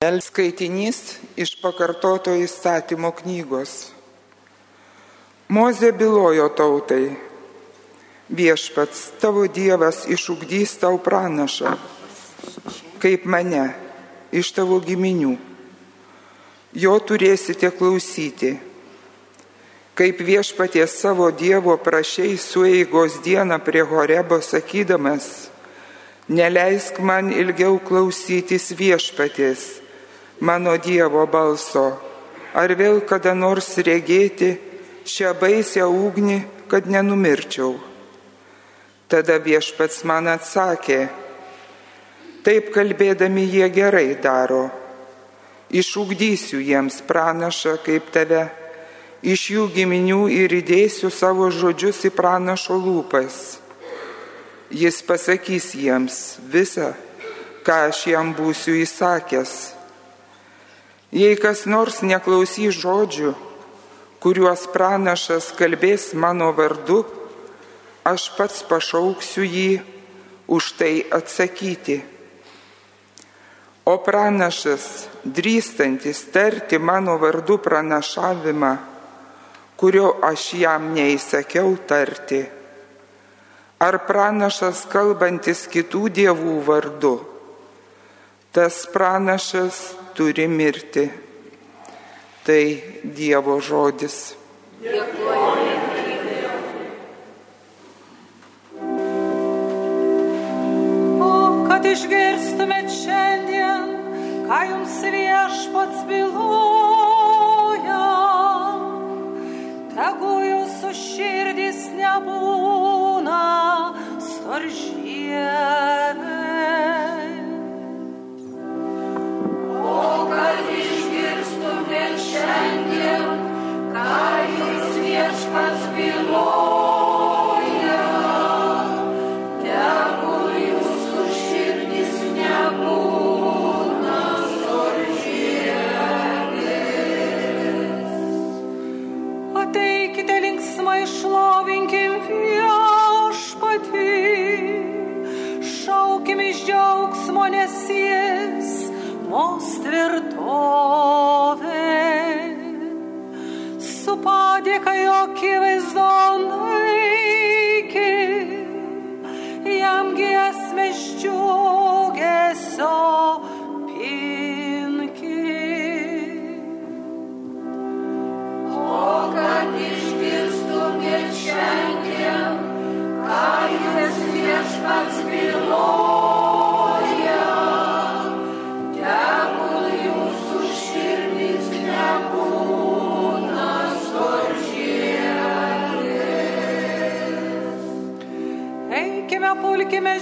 Skaitinys iš pakartoto įstatymo knygos. Mozė bylojo tautai, viešpats tavo Dievas išugdys tau pranašą, kaip mane, iš tavo giminių. Jo turėsite klausyti, kaip viešpaties savo Dievo prašiai sueigos dieną prie Horebo sakydamas, neleisk man ilgiau klausytis viešpaties mano Dievo balso, ar vėl kada nors regėti šią baisę ugnį, kad nenumirčiau. Tada viešpats man atsakė, taip kalbėdami jie gerai daro, išugdysiu jiems pranašą kaip tave, iš jų giminių ir įdėsiu savo žodžius į pranašo lūpas. Jis pasakys jiems visą, ką aš jam būsiu įsakęs Jei kas nors neklausys žodžių, kuriuos pranašas kalbės mano vardu, aš pats pašauksiu jį už tai atsakyti. O pranašas, drįstantis tarti mano vardu pranašavimą, kurio aš jam neįsakiau tarti, ar pranašas kalbantis kitų dievų vardu, tas pranašas turi mirti. Tai Dievo žodis. Kad išgirstumėt šiandien, ką jums viešpats byloja, jam giesmės džiugesio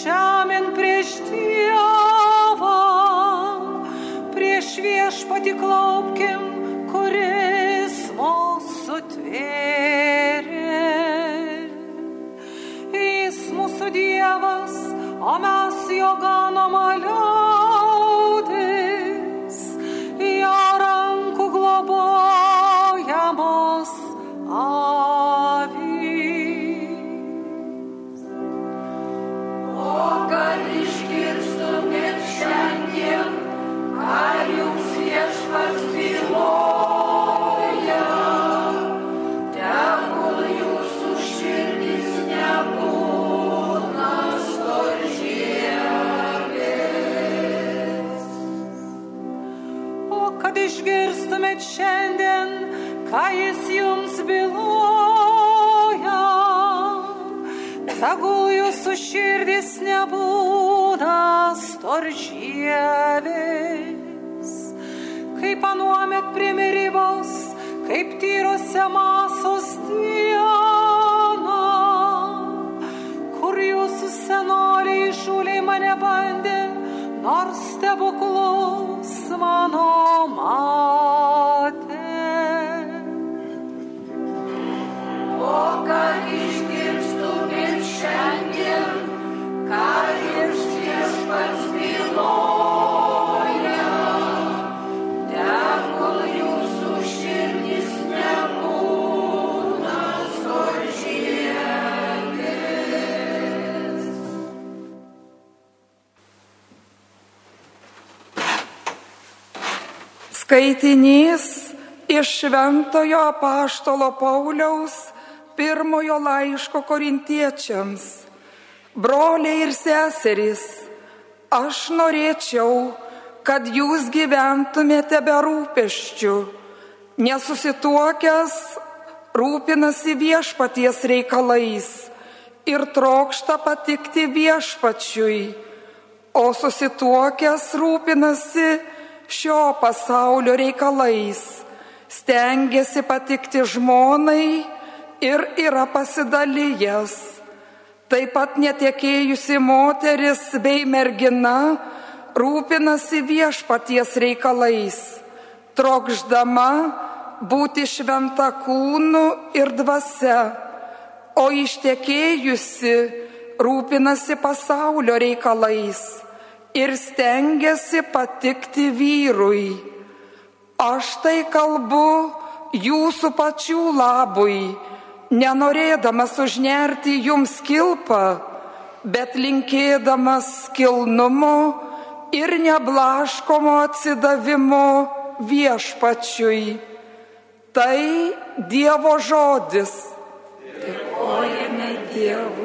žemėn prieš Dievą, prieš viešpatį klaupkim, kuris mūsų tvėrė. Jis mūsų Dievas, o mes jo ganoma liaudis, kad išgirstumėt šiandien, ką jis jums byloja, tegul jūsų širdis nebūna storžėvis, kaip anuomet prie mirybos, kaip tyrose masos diena, kur jūsų senoliai šūliai mane bandė, nors stebuklus mano matė. Skaitinys iš Šventojo apaštalo Pauliaus pirmojo laiško korintiečiams. Broliai ir seserys, aš norėčiau, kad jūs gyventumėte be rūpeščių, nesusituokęs rūpinasi viešpaties reikalais ir trokšta patikti viešpačiui, o susituokęs rūpinasi šio pasaulio reikalais, stengiasi patikti žmonai ir yra pasidalyjęs. Taip pat netekėjusi moteris bei mergina rūpinasi viešpaties reikalais, trokšdama būti šventa kūnu ir dvasia, o ištekėjusi rūpinasi pasaulio reikalais ir stengiasi patikti vyrui. Aš tai kalbu jūsų pačių labui, nenorėdamas užnerti jums kilpą, bet linkėdamas kilnumo ir neblaškomo atsidavimo viešpačiui. Tai Dievo žodis. Dėkojame Dievui.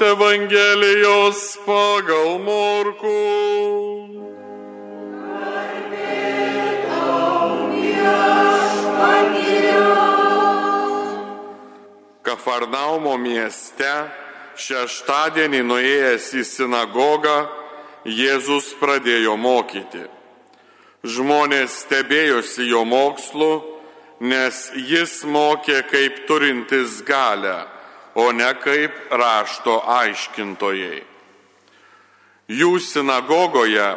Evangelijos pagal Morku. Kafarnaumo mieste šeštadienį nuėjęs į sinagogą Jėzus pradėjo mokyti. Žmonės stebėjosi jo mokslu, nes jis mokė kaip turintis galę, o ne kaip rašto aiškintojai. Jų sinagogoje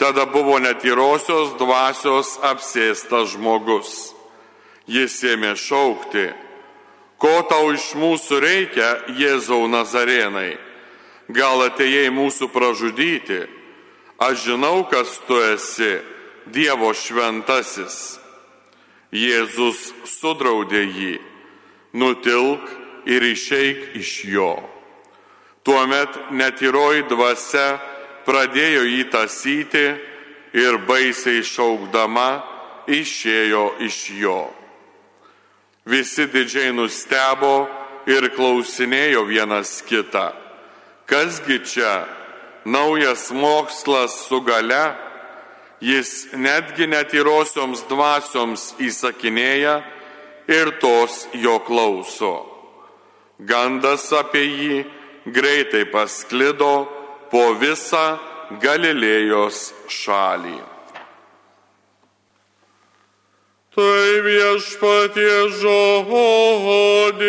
tada buvo netyrosios dvasios apsėstas žmogus. Jis ėmė šaukti, ko tau iš mūsų reikia, Jėzau Nazarėnai gal atėjai mūsų pražudyti, aš žinau, kas tu esi, Dievo šventasis. Jėzus sudraudė jį, nutilk ir išeik iš jo. Tuomet netyroji dvasia pradėjo jį tasyti ir baisiai šaukdama išėjo iš jo. Visi didžiai nustebo ir klausinėjo vienas kitą Kasgi čia naujas mokslas su gale, jis netgi netyrosioms dvasioms įsakinėja ir tos jo klauso. Gandas apie jį greitai pasklido po visą Galilėjos šalį. Tai viešpatie žodis.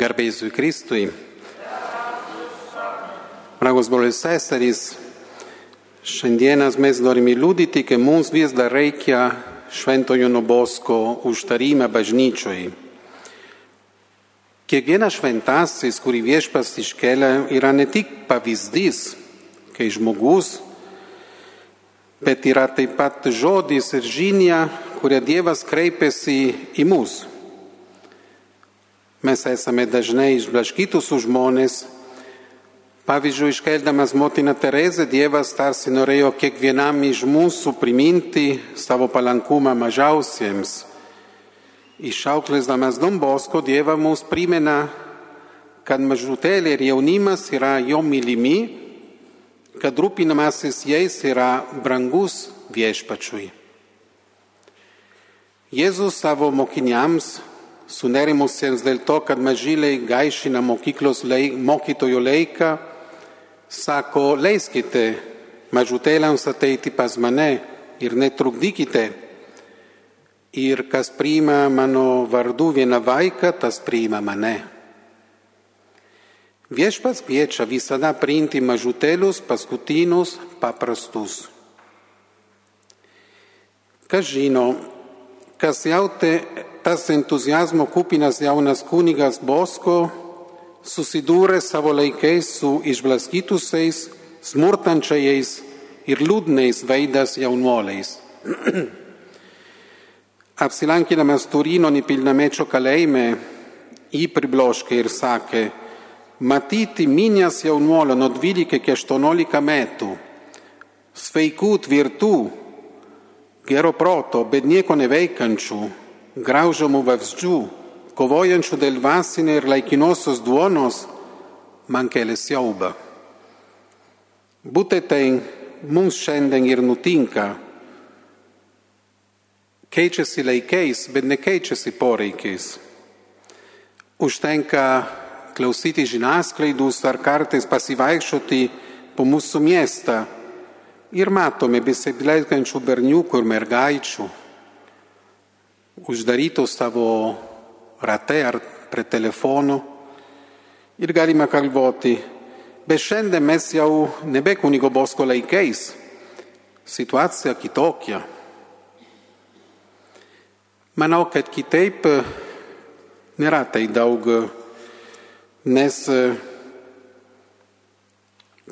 Garbė Jėzui Kristui. Brangus brolius seserys, Šiandienas mes norime liūdyti, kad mums vis dar reikia Šventojo Nubosko užtarime bažnyčioj. Kiekvienas šventasis, kurį viešpas iškelia, yra ne tik pavyzdys, kai žmogus, bet yra taip pat žodis ir žinia, kurią Dievas kreipiasi į mus. Mes esame dažnai išblaškytus žmonės. Pavyzdžiui, iškeldamas motiną Terezę, Dievas tarsi norėjo kiekvienam iš mūsų priminti savo palankumą mažiausiems. Išauklėsdamas Don Bosko, Dievas mums primena, kad mažutėlė ir jaunimas yra jo mylimi, kad rūpinamasis jais yra brangus viešpačiui. Jėzus savo mokiniams, sunerimusiems dėl to, kad mažyliai gaišina mokyklos leik, mokytojo laiką, sako, leiskite mažutėliams ateiti pas mane ir netrukdykite. Ir kas priima mano vardu vieną vaiką, tas priima mane. Viešpats kviečia visada priimti mažutėlius, paskutinius, paprastus. Kas žino, kas jautė tas entuzijazmo kupinas jaunas kunigas Bosko, susidūrė savo laikais su išblaskytusiais, smurtančiais ir liūdnais veidas jaunuoliais. Apsilankydamas Turino nepilnamečio kalėjime, jį pribloškė ir sakė, matyti minės jaunuolio nuo 12 iki 18 metų, sveikų, tvirtų, gero proto, bet nieko neveikiančių, graužiamų vabzdžių, kovojančių dėl vasinė ir laikinosios duonos, man kelia siaubą. Būtent tai mums šiandien ir nutinka. Keičiasi laikais, bet nekeičiasi poreikiais. Užtenka klausyti žiniasklaidus ar kartais pasivaikščioti po mūsų miestą ir matome besiblaikančių berniukų ir mergaičių, uždarytų savo rate ar prie telefonų ir galime kalboti, bet šiandien mes jau nebe kunigo bosko laikais, situacija kitokia. Manau, kad kitaip nėra tai daug nes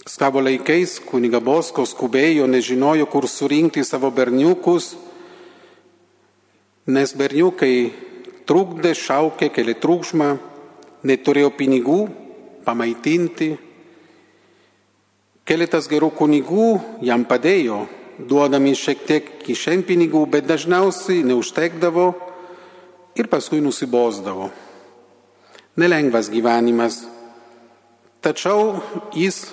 savo laikais kuniga Bosko skubėjo, nežinojo, kur surinkti savo berniukus, nes berniukai trukdė, šaukė, keli trūkšmą, neturėjo pinigų pamaitinti. Keletas gerų kunigų jam padėjo, duodami šiek tiek kišenpinigų, bet dažniausiai neužtekdavo ir paskui nusibosdavo nelengvas gyvenimas, tačiau jis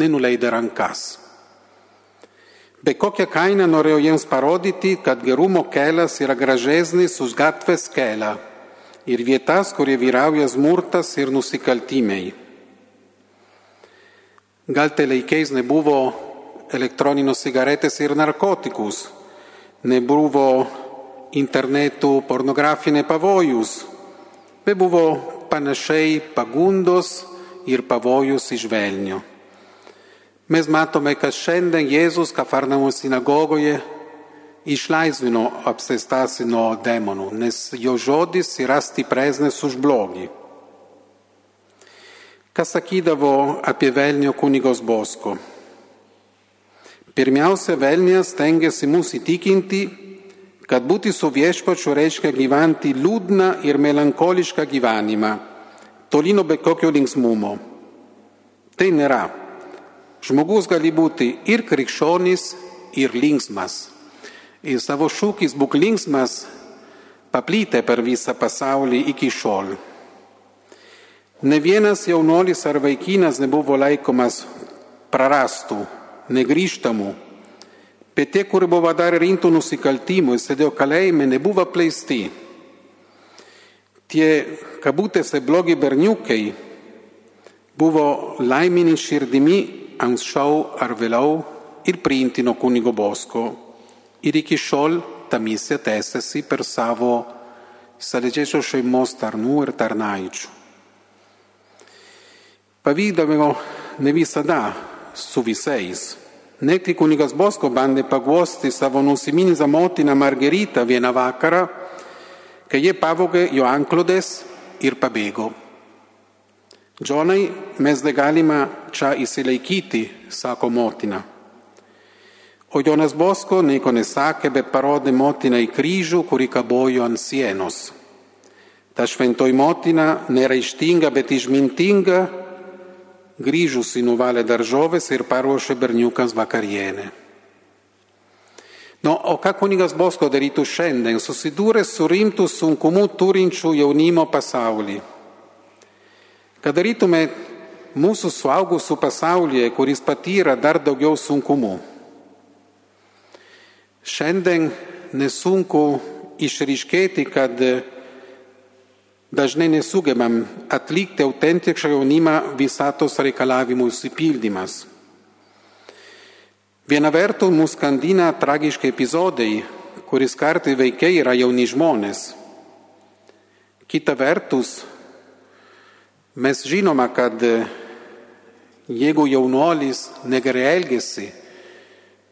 nenuleidė rankas. Be kokią kainą norėjau jiems parodyti, kad gerumo kelias yra gražesnis už gatvės kelią ir vietas, kurie vyrauja smurtas ir nusikaltimai. Gal tai laikais nebuvo elektroninės cigaretės ir narkotikus, nebuvo internetų pornografinė pavojus, bet buvo panašiai pagundos ir pavojus iš velnio. Mes matome, kad šiandien Jėzus Kafarnamo sinagogoje išlaisvino apsėstasi nuo demonų, nes jo žodis yra stipresnis už blogį. Kas sakydavo apie velnio kunigos bosko? Pirmiausia, velnės tengiasi mus įtikinti, kad būti su viešpačiu reiškia gyventi liūdną ir melankolišką gyvenimą, tolino be kokio linksmumo. Tai nėra. Žmogus gali būti ir krikščionis, ir linksmas. Ir savo šūkis būk linksmas paplytė per visą pasaulį iki šiol. Ne vienas jaunuolis ar vaikinas nebuvo laikomas prarastų, negryžtamų bet tie, kurie buvo darę rimtų nusikaltimų ir sėdėjo kalėjime, nebuvo apleisti. Tie, kabutėse, blogi berniukai buvo laimini širdimi anksčiau ar vėliau ir priimti nuo kunigo Bosko. Ir iki šiol ta misija tęsiasi per savo sąlyčio šeimos tarnų ir tarnaičių. Pavykdavo ne visada su visais, Nekti kunigas Bosko bandė paguosti savo nusiminizą motiną Margeritą vieną vakarą, kai jie pavogė jo anklodės ir pabėgo. Džonai, mes negalime čia įsilaikyti, sako motina. O Jonas Bosko nieko nesakė, bet parodė motinai kryžių, kurį kabojo ant sienos. Ta šventoji motina nėra ištinga, bet išmintinga, grįžusi nuvalė daržovės ir paruošė berniukams vakarienę. No, o ką kunigas Bosko darytų šiandien, susidūrė su rimtų sunkumų turinčių jaunimo pasaulį? Ką darytume mūsų suaugusių pasaulyje, kuris patyrė dar daugiau sunkumų? Šiandien nesunku išryškėti, kad dažnai nesugebam atlikti autentišką jaunimą visatos reikalavimų įsipildymas. Viena vertus mus skandina tragiški epizodai, kuris kartai veikiai yra jauni žmonės. Kita vertus, mes žinome, kad jeigu jaunuolis negerai elgesi,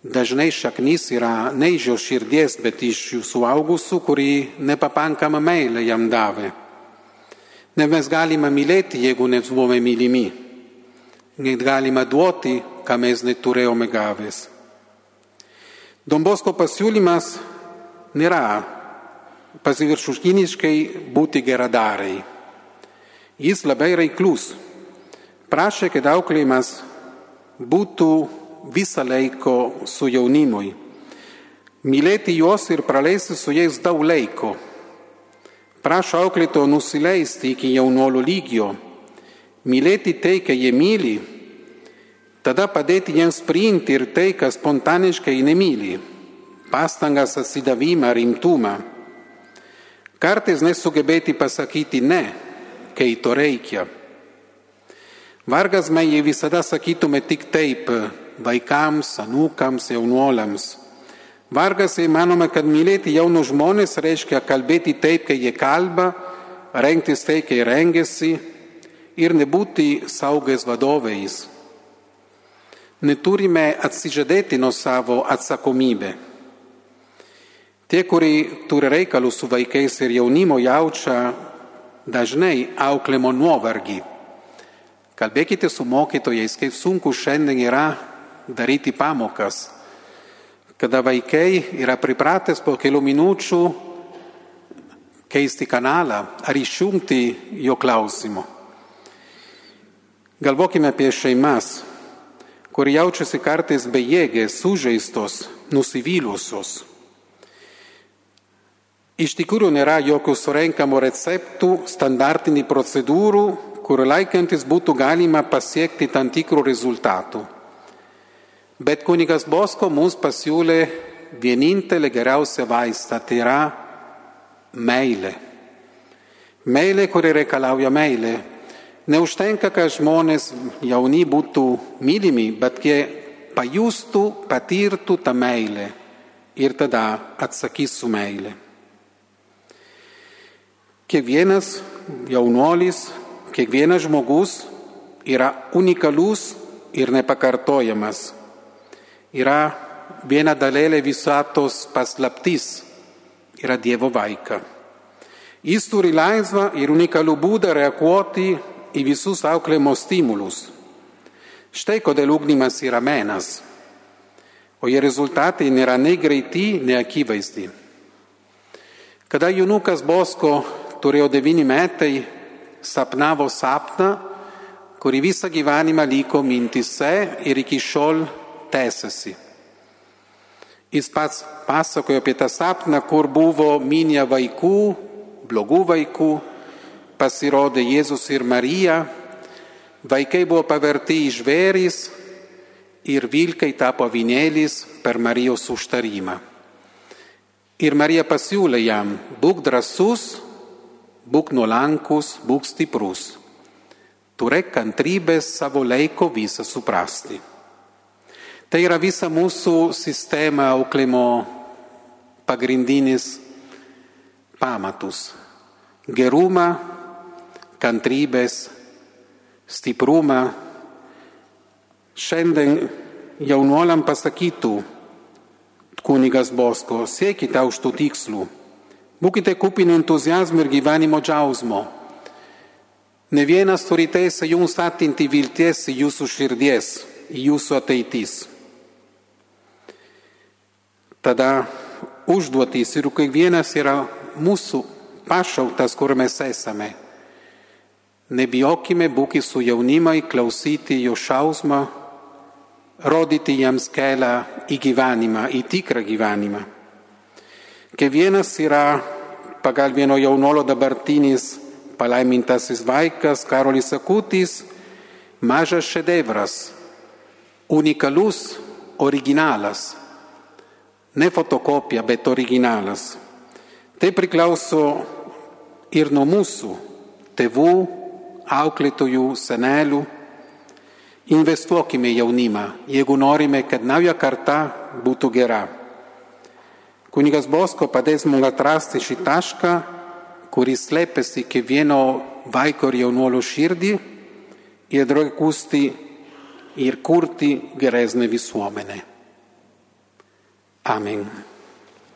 dažnai šaknis yra ne iš jo širdies, bet iš jų suaugusių, kurį nepapankama meilė jam davė. Ne mes galime mylėti, jeigu nebuvome mylimi. Net galime duoti, ką mes neturėjome gavęs. Dombosko pasiūlymas nėra pasiviršuškiniškai būti geradarai. Jis labai reiklus. Prašė, kad auklėjimas būtų visą laiko su jaunimui. Mylėti juos ir praleisti su jais daug laiko. Prašo auklėto nusileisti iki jaunuolio lygio, mylėti tai, ką jie myli, tada padėti jiems priimti ir tai, ką spontaniškai nemyli - pastangas atsidavimą, rimtumą. Kartais nesugebėti pasakyti ne, kai to reikia. Vargas man, jei visada sakytume tik taip vaikams, anūkams, jaunuoliams. Vargas įmanoma, kad mylėti jaunus žmonės reiškia kalbėti taip, kai jie kalba, rengtis taip, kai rengiasi ir nebūti saugės vadovais. Neturime atsižadėti nuo savo atsakomybę. Tie, kurie turi reikalų su vaikais ir jaunimo jaučia dažnai auklimo nuovargį. Kalbėkite su mokytojais, kaip sunku šiandien yra daryti pamokas kada vaikai yra pripratęs po kelių minučių keisti kanalą ar išjungti jo klausimo. Galvokime apie šeimas, kur jaučiasi kartais bejėgės, sužeistos, nusivylusios. Iš tikrųjų nėra jokių surenkamų receptų, standartinių procedūrų, kur laikantis būtų galima pasiekti tam tikrų rezultatų. Bet kunigas Bosko mums pasiūlė vienintelį geriausią vaistą, tai yra meilė. Meilė, kuri reikalauja meilė. Neužtenka, kad žmonės jauni būtų mylimi, bet jie pajustų, patirtų tą meilę ir tada atsakys su meilė. Kiekvienas jaunuolis, kiekvienas žmogus yra unikalus ir nepakartojamas yra viena dalelė visatos paslaptis, yra Dievo vaiką. Jis turi laisvą ir unikalų būdą reaguoti į visus auklėjimo stimulus. Štai kodėl ugdymas yra menas, o jo rezultatai nėra nei greiti, nei akivaizdi. Kada Junukas Bosko turėjo devyni metai, sapnavo sapną, kurį visą gyvenimą liko mintise ir iki šiol tęsiasi. Jis pats pasakojo apie tą sapną, kur buvo minė vaikų, blogų vaikų, pasirodė Jėzus ir Marija, vaikai buvo paverti į žvėrys ir vilkai tapo vinėlis per Marijos užtarimą. Ir Marija pasiūlė jam, būk drasus, būk nuolankus, būk stiprus. Turėk kantrybės savo laiko visą suprasti. Tai yra visa mūsų sistema auklimo pagrindinis pamatus. Gerumą, kantrybės, stiprumą. Šiandien jaunuoliam pasakytų kunigas Bosko, siekite aukštų tikslų, būkite kupini entuzijazmo ir gyvenimo džiausmo. Ne vienas turi teisę jums atinti vilties į jūsų širdies, į jūsų ateitis. Tada užduotys ir kiekvienas yra mūsų pašauktas, kur mes esame. Nebijokime būti su jaunimai, klausyti jo šausmą, rodyti jiems kelią į gyvenimą, į tikrą gyvenimą. Kiekvienas yra pagal vieno jaunolo dabartinis palaimintasis vaikas Karolis Akutis, mažas šedevras, unikalus, originalas, ne fotokopija, bet originalas. Tai priklauso ir nuo mūsų, tėvų, auklėtojų, senelių. Investuokime jaunimą, jeigu norime, kad nauja karta būtų gera. Kunigas Bosko padės mums atrasti šį tašką, kuris slėpėsi kiekvieno vaiko ir jaunuolio širdį ir drakusti ir kurti geresnę visuomenę. Amen.